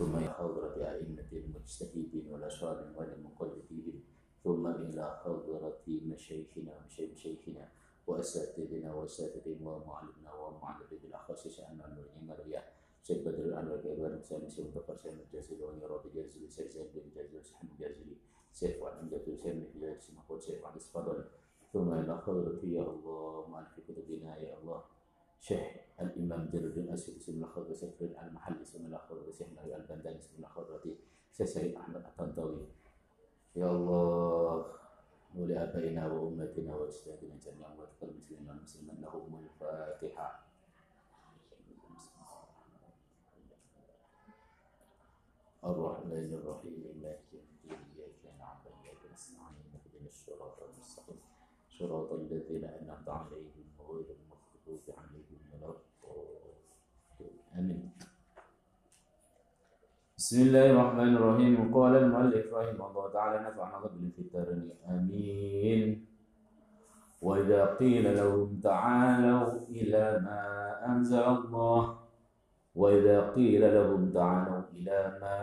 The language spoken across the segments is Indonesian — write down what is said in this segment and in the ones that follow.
ثم إلى حضرة أئمة المجتهدين والأشرار والمقلدين ثم إلى حضرة مشايخنا ومشايخنا وأساتذتنا وأساتذتنا ومعلمنا ومعلمنا بالأخص شأننا والإمامية سيد بدر الأنور كإبراهيم حسين سيد مظفر سيد الجازري ونيراد الجازري سيد زيد بن الجازري سيد الجازري سيد وعن الجازري سيد بن الجازري سيد محمود سيد وعن ثم إلى حضرة يا الله مالك كتبنا يا الله. شيخ الإمام جلال الدين اسيوطي سيدنا الخضر سيف المحلي سيدنا الخضر سيدنا البنداني سيدنا الخضر سيد أحمد الطنطاوي. يا الله ولابائنا وأمتنا واجدادنا جميعا واذكر المسلمين والمسلمين لهم الفاتحة. الرحمن الرحيم مالك يوم الدين إياك نعبد واياك نستعين اهدنا الصراط المستقيم. صراط الذين أنعمت عليهم غير المغضوب عليهم آمين. بسم الله الرحمن الرحيم. قال المؤلف رحمه الله تعالى نفعنا الله في الدارين آمين. وإذا قيل لهم تعالوا إلى ما أنزل الله. وإذا قيل لهم تعالوا إلى ما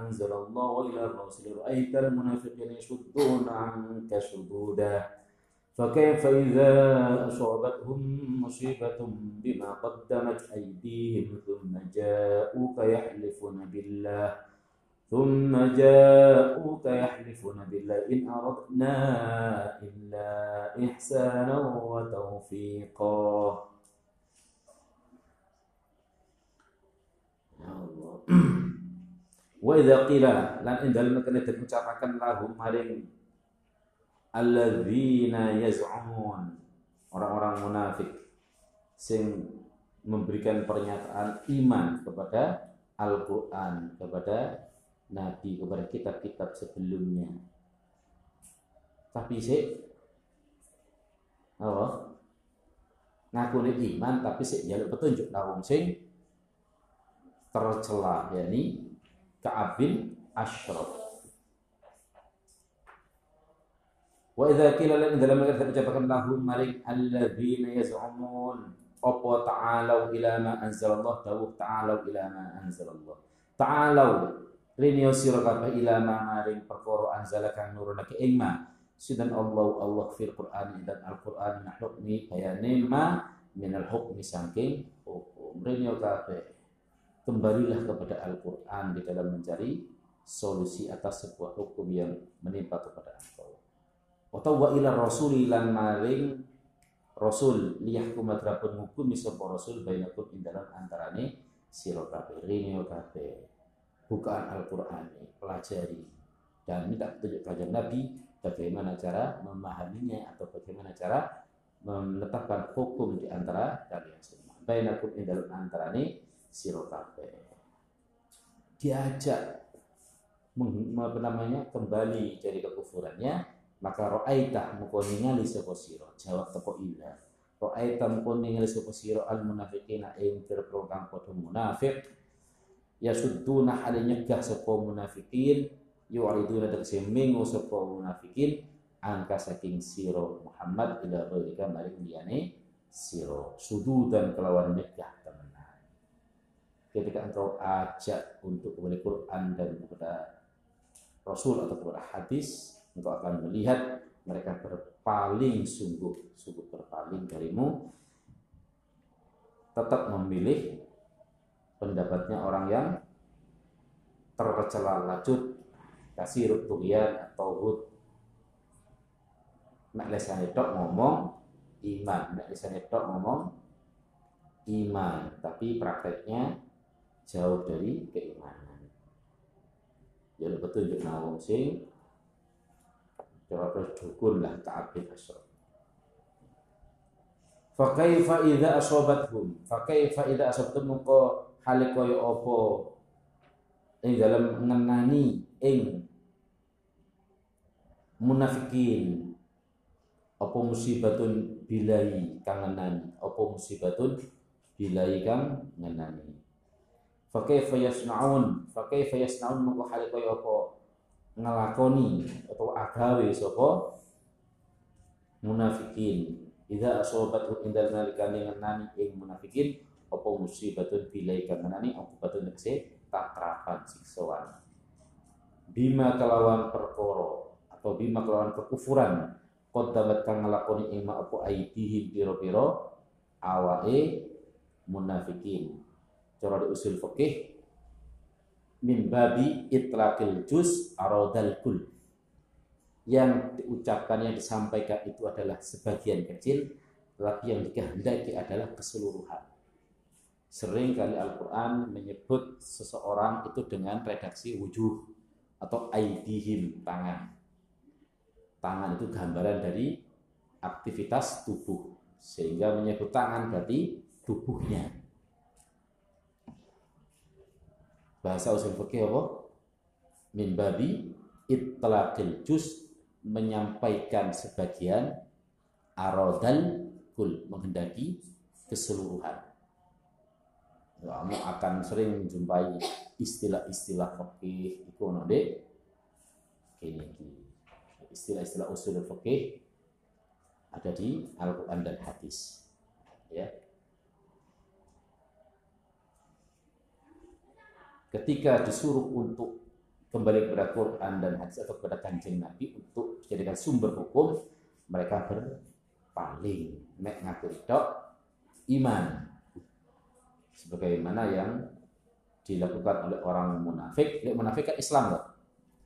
أنزل الله وإلى الرسول رأيت المنافقين يشدون عنك شدودا. فكيف إذا أصابتهم مصيبة بما قدمت أيديهم ثم جاءوك يحلفون بالله؟ ثم جاءوك يحلفون بالله. إن أردنا إلا إحسانا وتوفيقا. Wa idza qila lan indal makana diucapaken lahum maring alladzina yaz'umun orang-orang munafik sing memberikan pernyataan iman kepada Al-Qur'an, kepada nabi, kepada kitab-kitab sebelumnya. Tapi sih apa? Ngaku iman tapi sih jaluk petunjuk lahum sing tercela yakni Ka'ab bin Ashraf. Wa idza qila lan lahum yaz'umun. Apa ta'alau ila ma anzalallah? Ta'alau ila ma anzalallah. Ta'alau ila ma maring sidan Allah Allah fil Qur'an dan kembalilah kepada Al-Quran di dalam mencari solusi atas sebuah hukum yang menimpa kepada engkau. Wa ila rasuli lan maring rasul. Liyahkum madrapun hukum sapa rasul bainakum ing dalam antarane sira kabeh rene kabeh. Bukaan Al-Qur'an pelajari. Dan minta petunjuk pelajar Nabi bagaimana cara memahaminya atau bagaimana cara menetapkan hukum di antara kalian semua. Bainakum ing dalam antarane siro diajak apa namanya kembali dari kekufurannya maka ro'aita muka ningali sapa sira? Jawab teko ila. Ro'aita muka ningali sapa sira? Al munafiqina ing pira kang padha munafik ya sudduna hale nyegah sapa munafikin yu'riduna tegese mengo sapa munafikin angka saking sira Muhammad ila ghairika maring liyane sira. Sududan kelawan nyegah ketika engkau ajak untuk kepada Quran dan kepada Rasul atau kepada hadis, engkau akan melihat mereka berpaling sungguh, sungguh berpaling darimu, tetap memilih pendapatnya orang yang tercela lacut, kasih rutugian atau hud. Nek lesane tok ngomong iman, nek lesane tok ngomong iman, tapi prakteknya jauh dari keimanan. Jadi petunjuk nawang sing jawab dukun lah ta'abid asyrak. Fakaifa idza asabathum fakaifa idza asabtum mengko hale kaya apa ing dalam ngenani ing munafikin. Apa musibatun bilai kang ngenani? Apa musibatun bilai kang ngenani? Fakaifa yasnaun, fakaifa yasnaun mengko hale kaya apa ngelakoni atau agawe sapa? Munafikin. Idza asobat indal nalikane ngenani ing munafikin apa musibatun bilai ngenani apa batun tegese? Tatrapan siksoan bima kelawan perkoro atau bima kelawan kekufuran dapat kang ngelakoni ima apa aidihim piro-piro awae munafikin. Cara usul fikih min babi itlaqil juz aradal kul. Yang diucapkan yang disampaikan itu adalah sebagian kecil tetapi yang dikehendaki adalah keseluruhan. Sering kali Al-Quran menyebut seseorang itu dengan redaksi wujuh atau aidihim tangan. Tangan itu gambaran dari aktivitas tubuh sehingga menyebut tangan berarti tubuhnya bahasa usul fikih apa min babi itlaqil juz menyampaikan sebagian arodal kul menghendaki keseluruhan kamu akan sering menjumpai istilah-istilah fikih itu node ini istilah-istilah usul fikih ada di Al-Qur'an dan hadis. Ya. Ketika disuruh untuk kembali kepada Quran dan hadis atau kepada kanjeng Nabi untuk dijadikan sumber hukum, mereka berpaling mek ngaku iman sebagaimana yang dilakukan oleh orang munafik. Munafik kan Islam loh.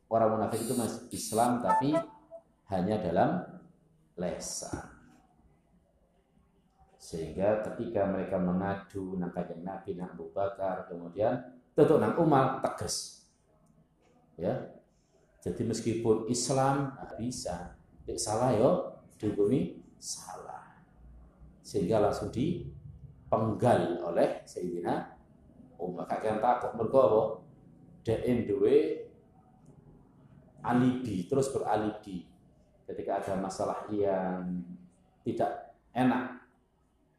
Orang munafik itu masih Islam tapi hanya dalam lesan. Sehingga ketika mereka mengadu nang Nabi, Abu Bakar, kemudian tentu nang Umar tegas. Ya. Jadi meskipun Islam bisa, salah yo dihukumi salah. Sehingga langsung dipenggal oleh Sayyidina Umar. Kakek takut mergo apa? Dek alibi, terus beralibi ketika ada masalah yang tidak enak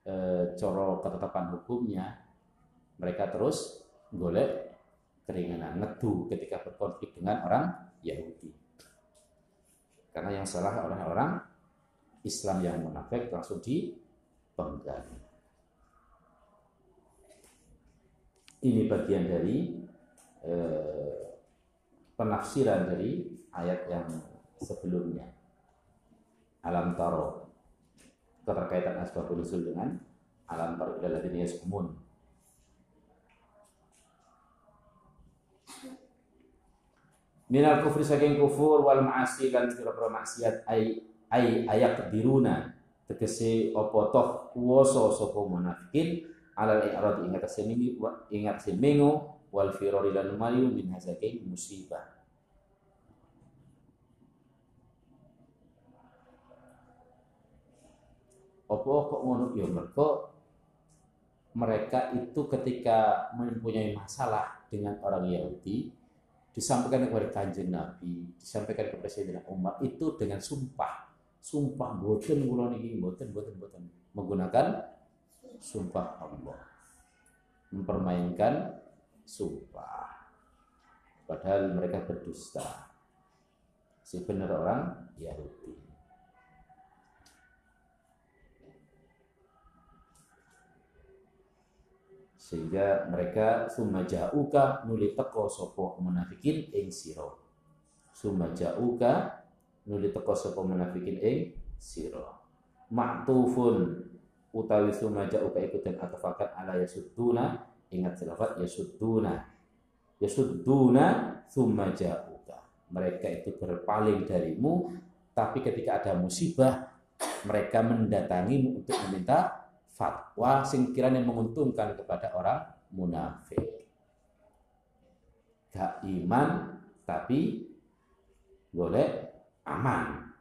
e, coro ketetapan hukumnya mereka terus golek keringanan ngedu ketika berkonflik dengan orang Yahudi. Karena yang salah orang-orang Islam yang munafik langsung dipenggal. Ini bagian dari e, penafsiran dari ayat yang sebelumnya. Alam taro keterkaitan asbabul nusul dengan alam taro ila ladina minal kufri saking kufur wal ma'asi lan pira-pira maksiat ay ay ayak diruna tegese apa toh kuwasa sapa munafikin alal i'rad ingat semini ingat semengo wal firari lan lumayu min hasaking musibah. Apa kok ngono? Ya mergo mereka itu ketika mempunyai masalah dengan orang Yahudi disampaikan kepada kanjeng Nabi, disampaikan kepada Sayyidina Umar itu dengan sumpah. Sumpah boten kula niki boten boten boten menggunakan sumpah Allah. Mempermainkan sumpah. Padahal mereka berdusta. Sebenarnya orang Yahudi. Sehingga mereka summa ja'uka nuli teko sapa munafikin ing sira. Summa ja'uka nuli teko sapa munafikin ing sira. Maktufun utawi summa ja'uka iku den atafakat ala yasudduna ingat selafat yasudduna yasudduna summa ja'uka. Mereka itu berpaling darimu tapi ketika ada musibah mereka mendatangimu untuk meminta fatwa sing kiranya menguntungkan kepada orang munafik. Gak iman tapi boleh aman.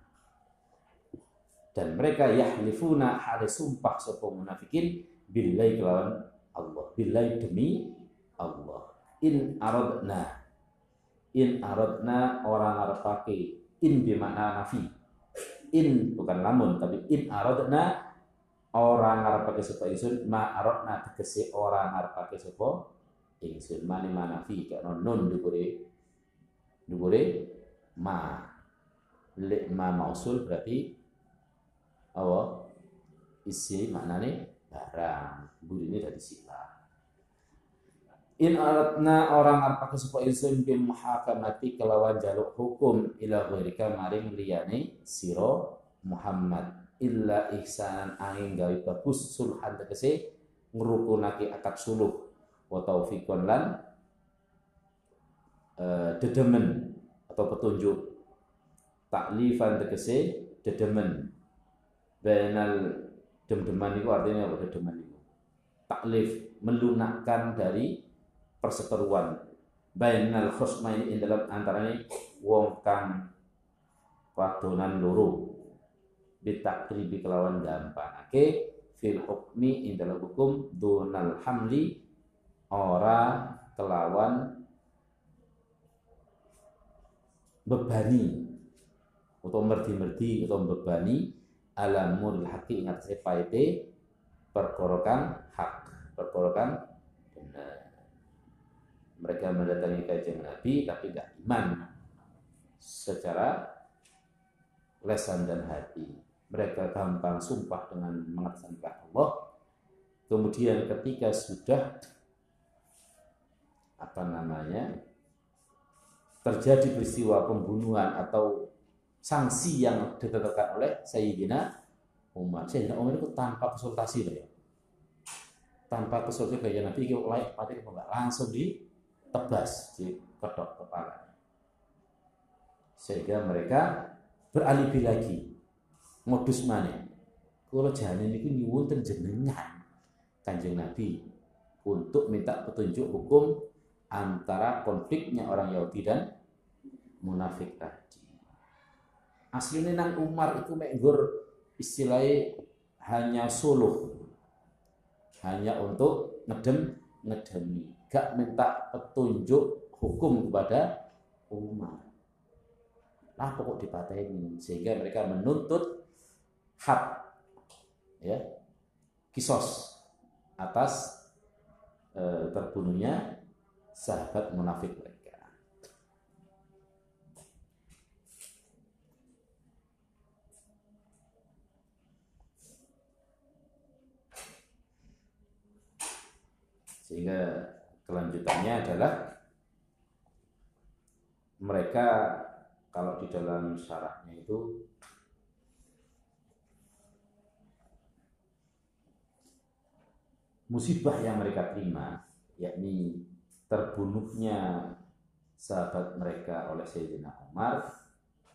Dan mereka yahlifuna hal sumpah sapa munafikin billahi kelawan Allah. Billahi demi Allah. In aradna in aradna orang Arab pakai in bermakna nafi. In bukan lamun tapi in aradna orang ngarep pakai sapa ingsun ma arokna tegese orang ngarep pakai sapa ingsun. Mani mana fi kayak nun dukure dukure ma. Le ma mausul berarti apa? Isi maknane barang. Ini dari sifat In aratna orang arpa kesupa insun bil muhakamati kelawan jaluk hukum ila ghairika maring liyane siro Muhammad illa ihsan angin gawe bagus sulhan tegese ngrukunake akad suluh. Wa taufiqon lan uh, dedemen atau petunjuk. Taklifan tegese dedemen. Benal dem-deman itu artinya apa dedeman itu taklif melunakkan dari perseteruan. Bainal khusmaini ing dalam antaranya wong kang wadonan loro bitakribi kelawan gampangake fil hukmi ing dalam hukum donal hamli ora kelawan bebani atau merdi-merdi atau bebani alamul haki ingat saya paite perkorokan hak perkorokan mereka mendatangi kajian Nabi tapi tidak iman secara lesan dan hati. Mereka gampang sumpah dengan mengatasnamakan Allah. Kemudian ketika sudah apa namanya terjadi peristiwa pembunuhan atau sanksi yang ditetapkan oleh Sayyidina Umar. Sayyidina Umar itu tanpa konsultasi ya. Tanpa konsultasi kayak Nabi itu layak mati langsung di tebas di kedok kepala sehingga mereka beralibi lagi modus mana kalau jalan ini nyuwun jenengan kanjeng Nabi untuk minta petunjuk hukum antara konfliknya orang Yahudi dan munafik tadi. Aslinya nang Umar itu menggur istilahnya hanya suluh, hanya untuk ngedem ngedemi gak minta petunjuk hukum kepada umat. Nah pokok dipateni sehingga mereka menuntut hak ya. Kisos. Atas e, terbunuhnya sahabat munafik mereka. Sehingga kelanjutannya adalah mereka kalau di dalam syaratnya itu musibah yang mereka terima yakni terbunuhnya sahabat mereka oleh Sayyidina Umar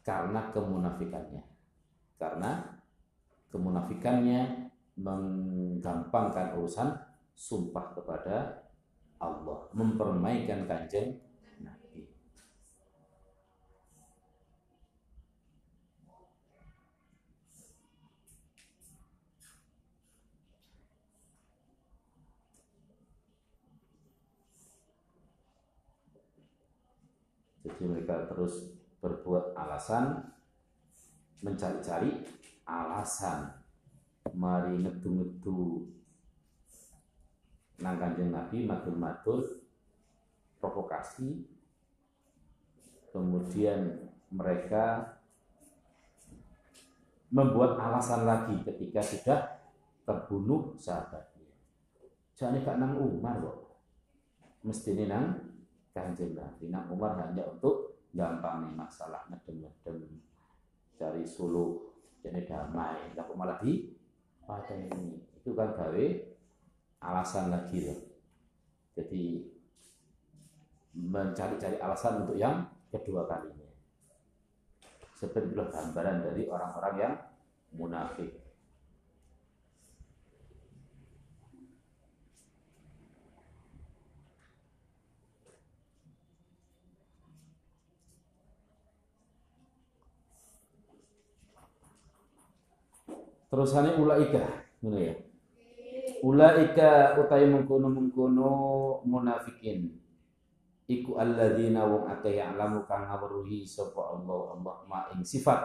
karena kemunafikannya. Karena kemunafikannya menggampangkan urusan sumpah kepada Allah mempermaikan kanjeng Nabi. Jadi mereka terus berbuat alasan, mencari-cari alasan, mari ngedu-ngedu. Nang kanjeng Nabi matur-matur provokasi. Kemudian mereka membuat alasan lagi ketika sudah terbunuh sahabatnya. Jangan gak nang Umar kok. Mesti ini nang kanjeng Nabi nang Umar hanya untuk gampang nih masalah ngedem-ngedem cari suluh jadi damai nggak malah di pada ini itu kan gawe alasan lagi loh. Jadi mencari-cari alasan untuk yang kedua kalinya. Seperti itulah gambaran dari orang-orang yang munafik. Terusannya ulaika, ya. Ulaika utai mengkono mengkono munafikin. Iku alladzina wong akeh ya'lamu kang ngawruhi sapa Allah Allah ma ing sifat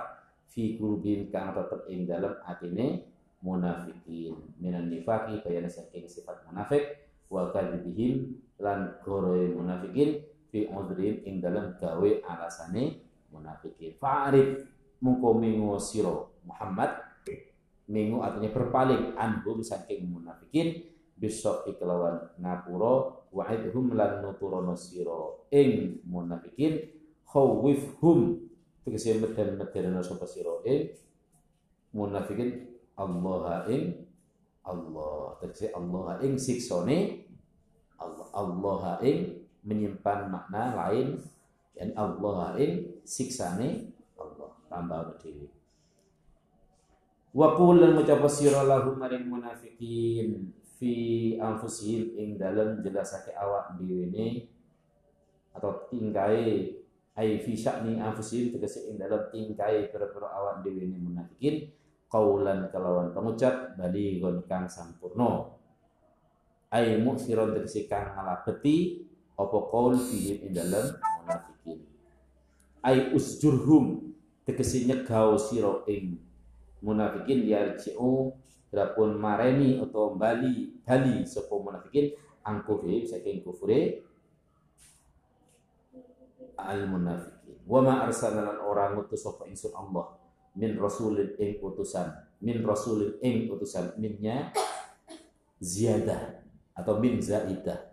fi qulubihim kang tetep ing dalem atine munafikin. Minan nifaqi bayana saking sifat munafik wa kadzibihim lan goroe munafikin fi udhrim ing dalem gawe alasane munafikin. Fa'arif mungko mingo Muhammad Minggu artinya berpaling. Anhum saking munafikin besok iklawan ngapura wa'idhum lan nuturono sira ing munafikin khawifhum. Tegese meden-medenono sapa sira ing munafikin Allah ing Allah. Tegese Allah ing siksone Allah Allah ing menyimpan makna lain dan Allah ing siksane Allah. Tambah dhewe Wa qul lan ngucap lahum maring munafikin fi anfusihim ing dalem jelasake awak dhewe atau tingkai ai fi sya'ni anfusihim tegese ing dalem tingkai pira-pira awak dhewe munafikin qaulan kalawan pengucap balighun kang sampurna. Ai muksiron tegese kang ngalabeti apa qaul fihim ing dalem munafikin. Ai usjurhum tegese nyegao sira ing munafikin yarji'u Berapun mareni atau bali bali sapa munafikin angkufri saking kufure al munafikin. Wa ma orang ngutus sapa insun Allah min rasulin ing utusan min rasulin ing utusan minnya ziyadah atau min zaidah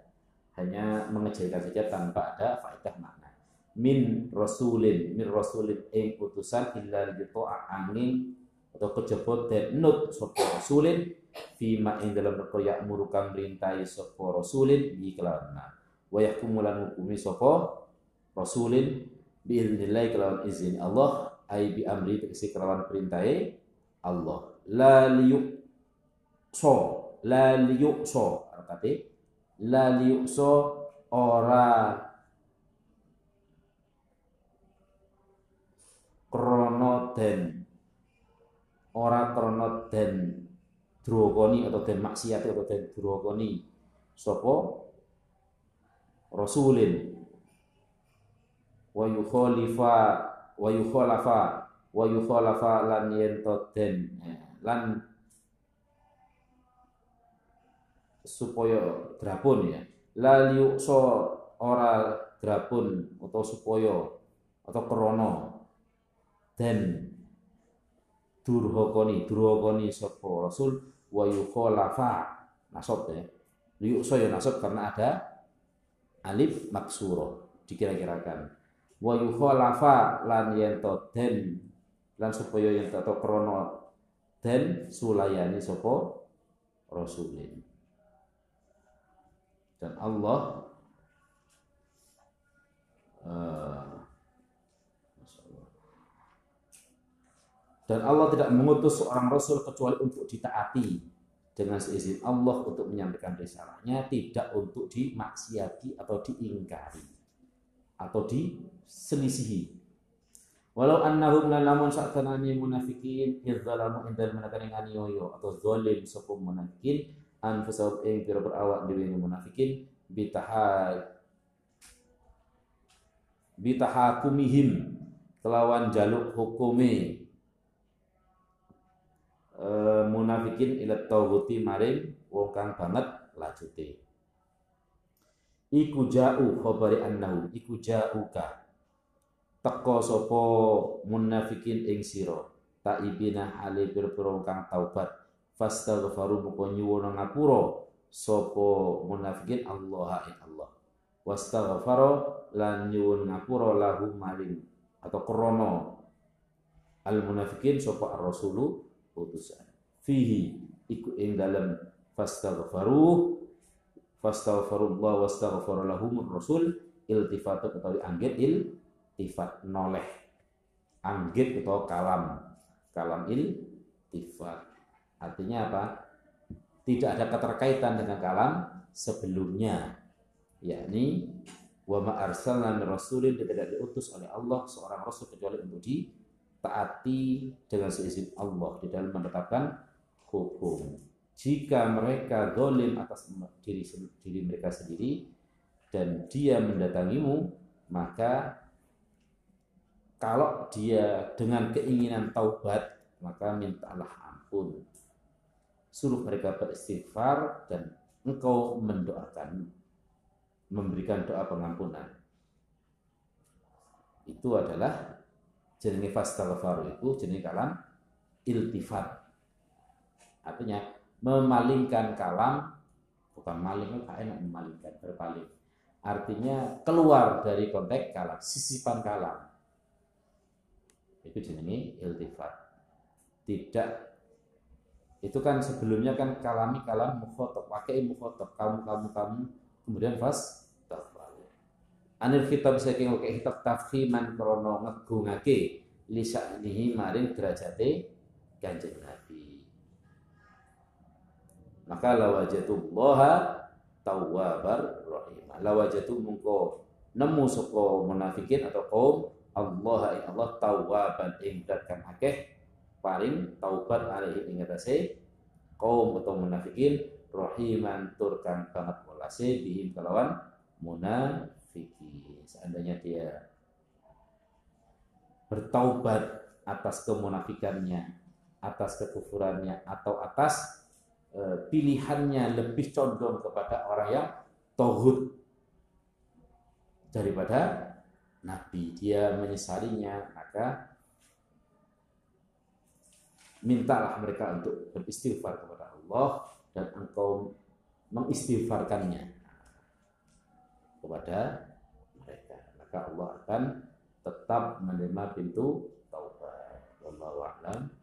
hanya mengecilkan saja tanpa ada faedah makna min rasulin min rasulin ing utusan illa li angin atau kejebot nut sopo rasulin fima ing dalam perkara ya'muru kang merintahi sopo rasulin bi kelawan wa yahkumu lan hukumi sopo rasulin bi idznillah kelawan izin Allah ai bi amri tegese kelawan perintahe Allah. La liyuk so la liyuk so artine la liyuk so ora krono den ora krana den drokoni atau den maksiat atau den drokoni sapa? Rasulin. Wa yukhalifa wa yukhalafa wa yukhalafa lan den eh, lan supaya drapun ya. La so ora drapun atau supaya atau krono den durhakani durhakani sapa? Rasul wa yukhalafa nasab ya. Liuk ya nasab karena ada alif maksuro dikira-kirakan. Wa yukhalafa lan yento den lan supaya yen atau krono den sulayani sapa rasulin. Dan Allah uh, Dan Allah tidak mengutus seorang Rasul kecuali untuk ditaati dengan seizin Allah untuk menyampaikan risalahnya, tidak untuk dimaksiati atau diingkari atau diselisihi. Walau annahum lalamun saat kanani munafikin idzalamu indal menakani yoyo atau zalim sapa munafikin anfusahum ing pira berawak dhewe munafikin bitahai bitahakumihim kelawan jaluk hukume e, munafikin ila tauhuti maring wong kang banget lajute. Iku ja'u khabari annahu iku ja'uka. Teko sapa munafikin ing sira. Taibina hale pira-pira kang taubat. Fastaghfaru muko nyuwun ngapura sapa munafikin Allah ing Allah. Wastaghfara lan nyuwun ngapura lahum maring atau krono al munafikin sapa ar-rasulu utusan fihi iku ing dalam fastaghfaru fastaghfarullah wastaghfar lahumur rasul iltifatu utawi anggit iltifat noleh. Anggit atau kalam kalam iltifat. Artinya apa? Tidak ada keterkaitan dengan kalam sebelumnya. Yakni wa ma arsalna rasulin tidak diutus oleh Allah seorang rasul kecuali untuk di taati dengan seizin Allah di dalam menetapkan hukum. Jika mereka dolim atas diri, diri mereka sendiri dan dia mendatangimu, maka kalau dia dengan keinginan taubat, maka mintalah ampun. Suruh mereka beristighfar dan engkau mendoakan, memberikan doa pengampunan. Itu adalah jenenge fastaghfaru itu jenenge kalam iltifat. Artinya memalingkan kalam bukan maling kan enak memalingkan berpaling. Artinya keluar dari konteks kalam sisipan kalam. Itu jenenge iltifat. Tidak itu kan sebelumnya kan kalami kalam mukhotob pakai mukhotob kamu kamu kamu kemudian fas anil kitab saking oke kitab tafhiman krono ngegungake lisa ini maring derajate kanjeng Nabi maka lawajatullaha tawwabar rahim lawajatu mungko nemu saka munafikin atau kaum Allah ing Allah tawwaban ing kan akeh paling taubat alaihi ing atase kaum atau munafikin rahiman turkan banget walase bihim kelawan munafikin. Seandainya dia bertaubat atas kemunafikannya atas kekufurannya atau atas pilihannya lebih condong kepada orang yang tohut daripada Nabi. Dia menyesalinya maka mintalah mereka untuk beristighfar kepada Allah dan engkau mengistighfarkannya kepada mereka. Maka Allah akan tetap menerima pintu taubat. Wallahu a'lam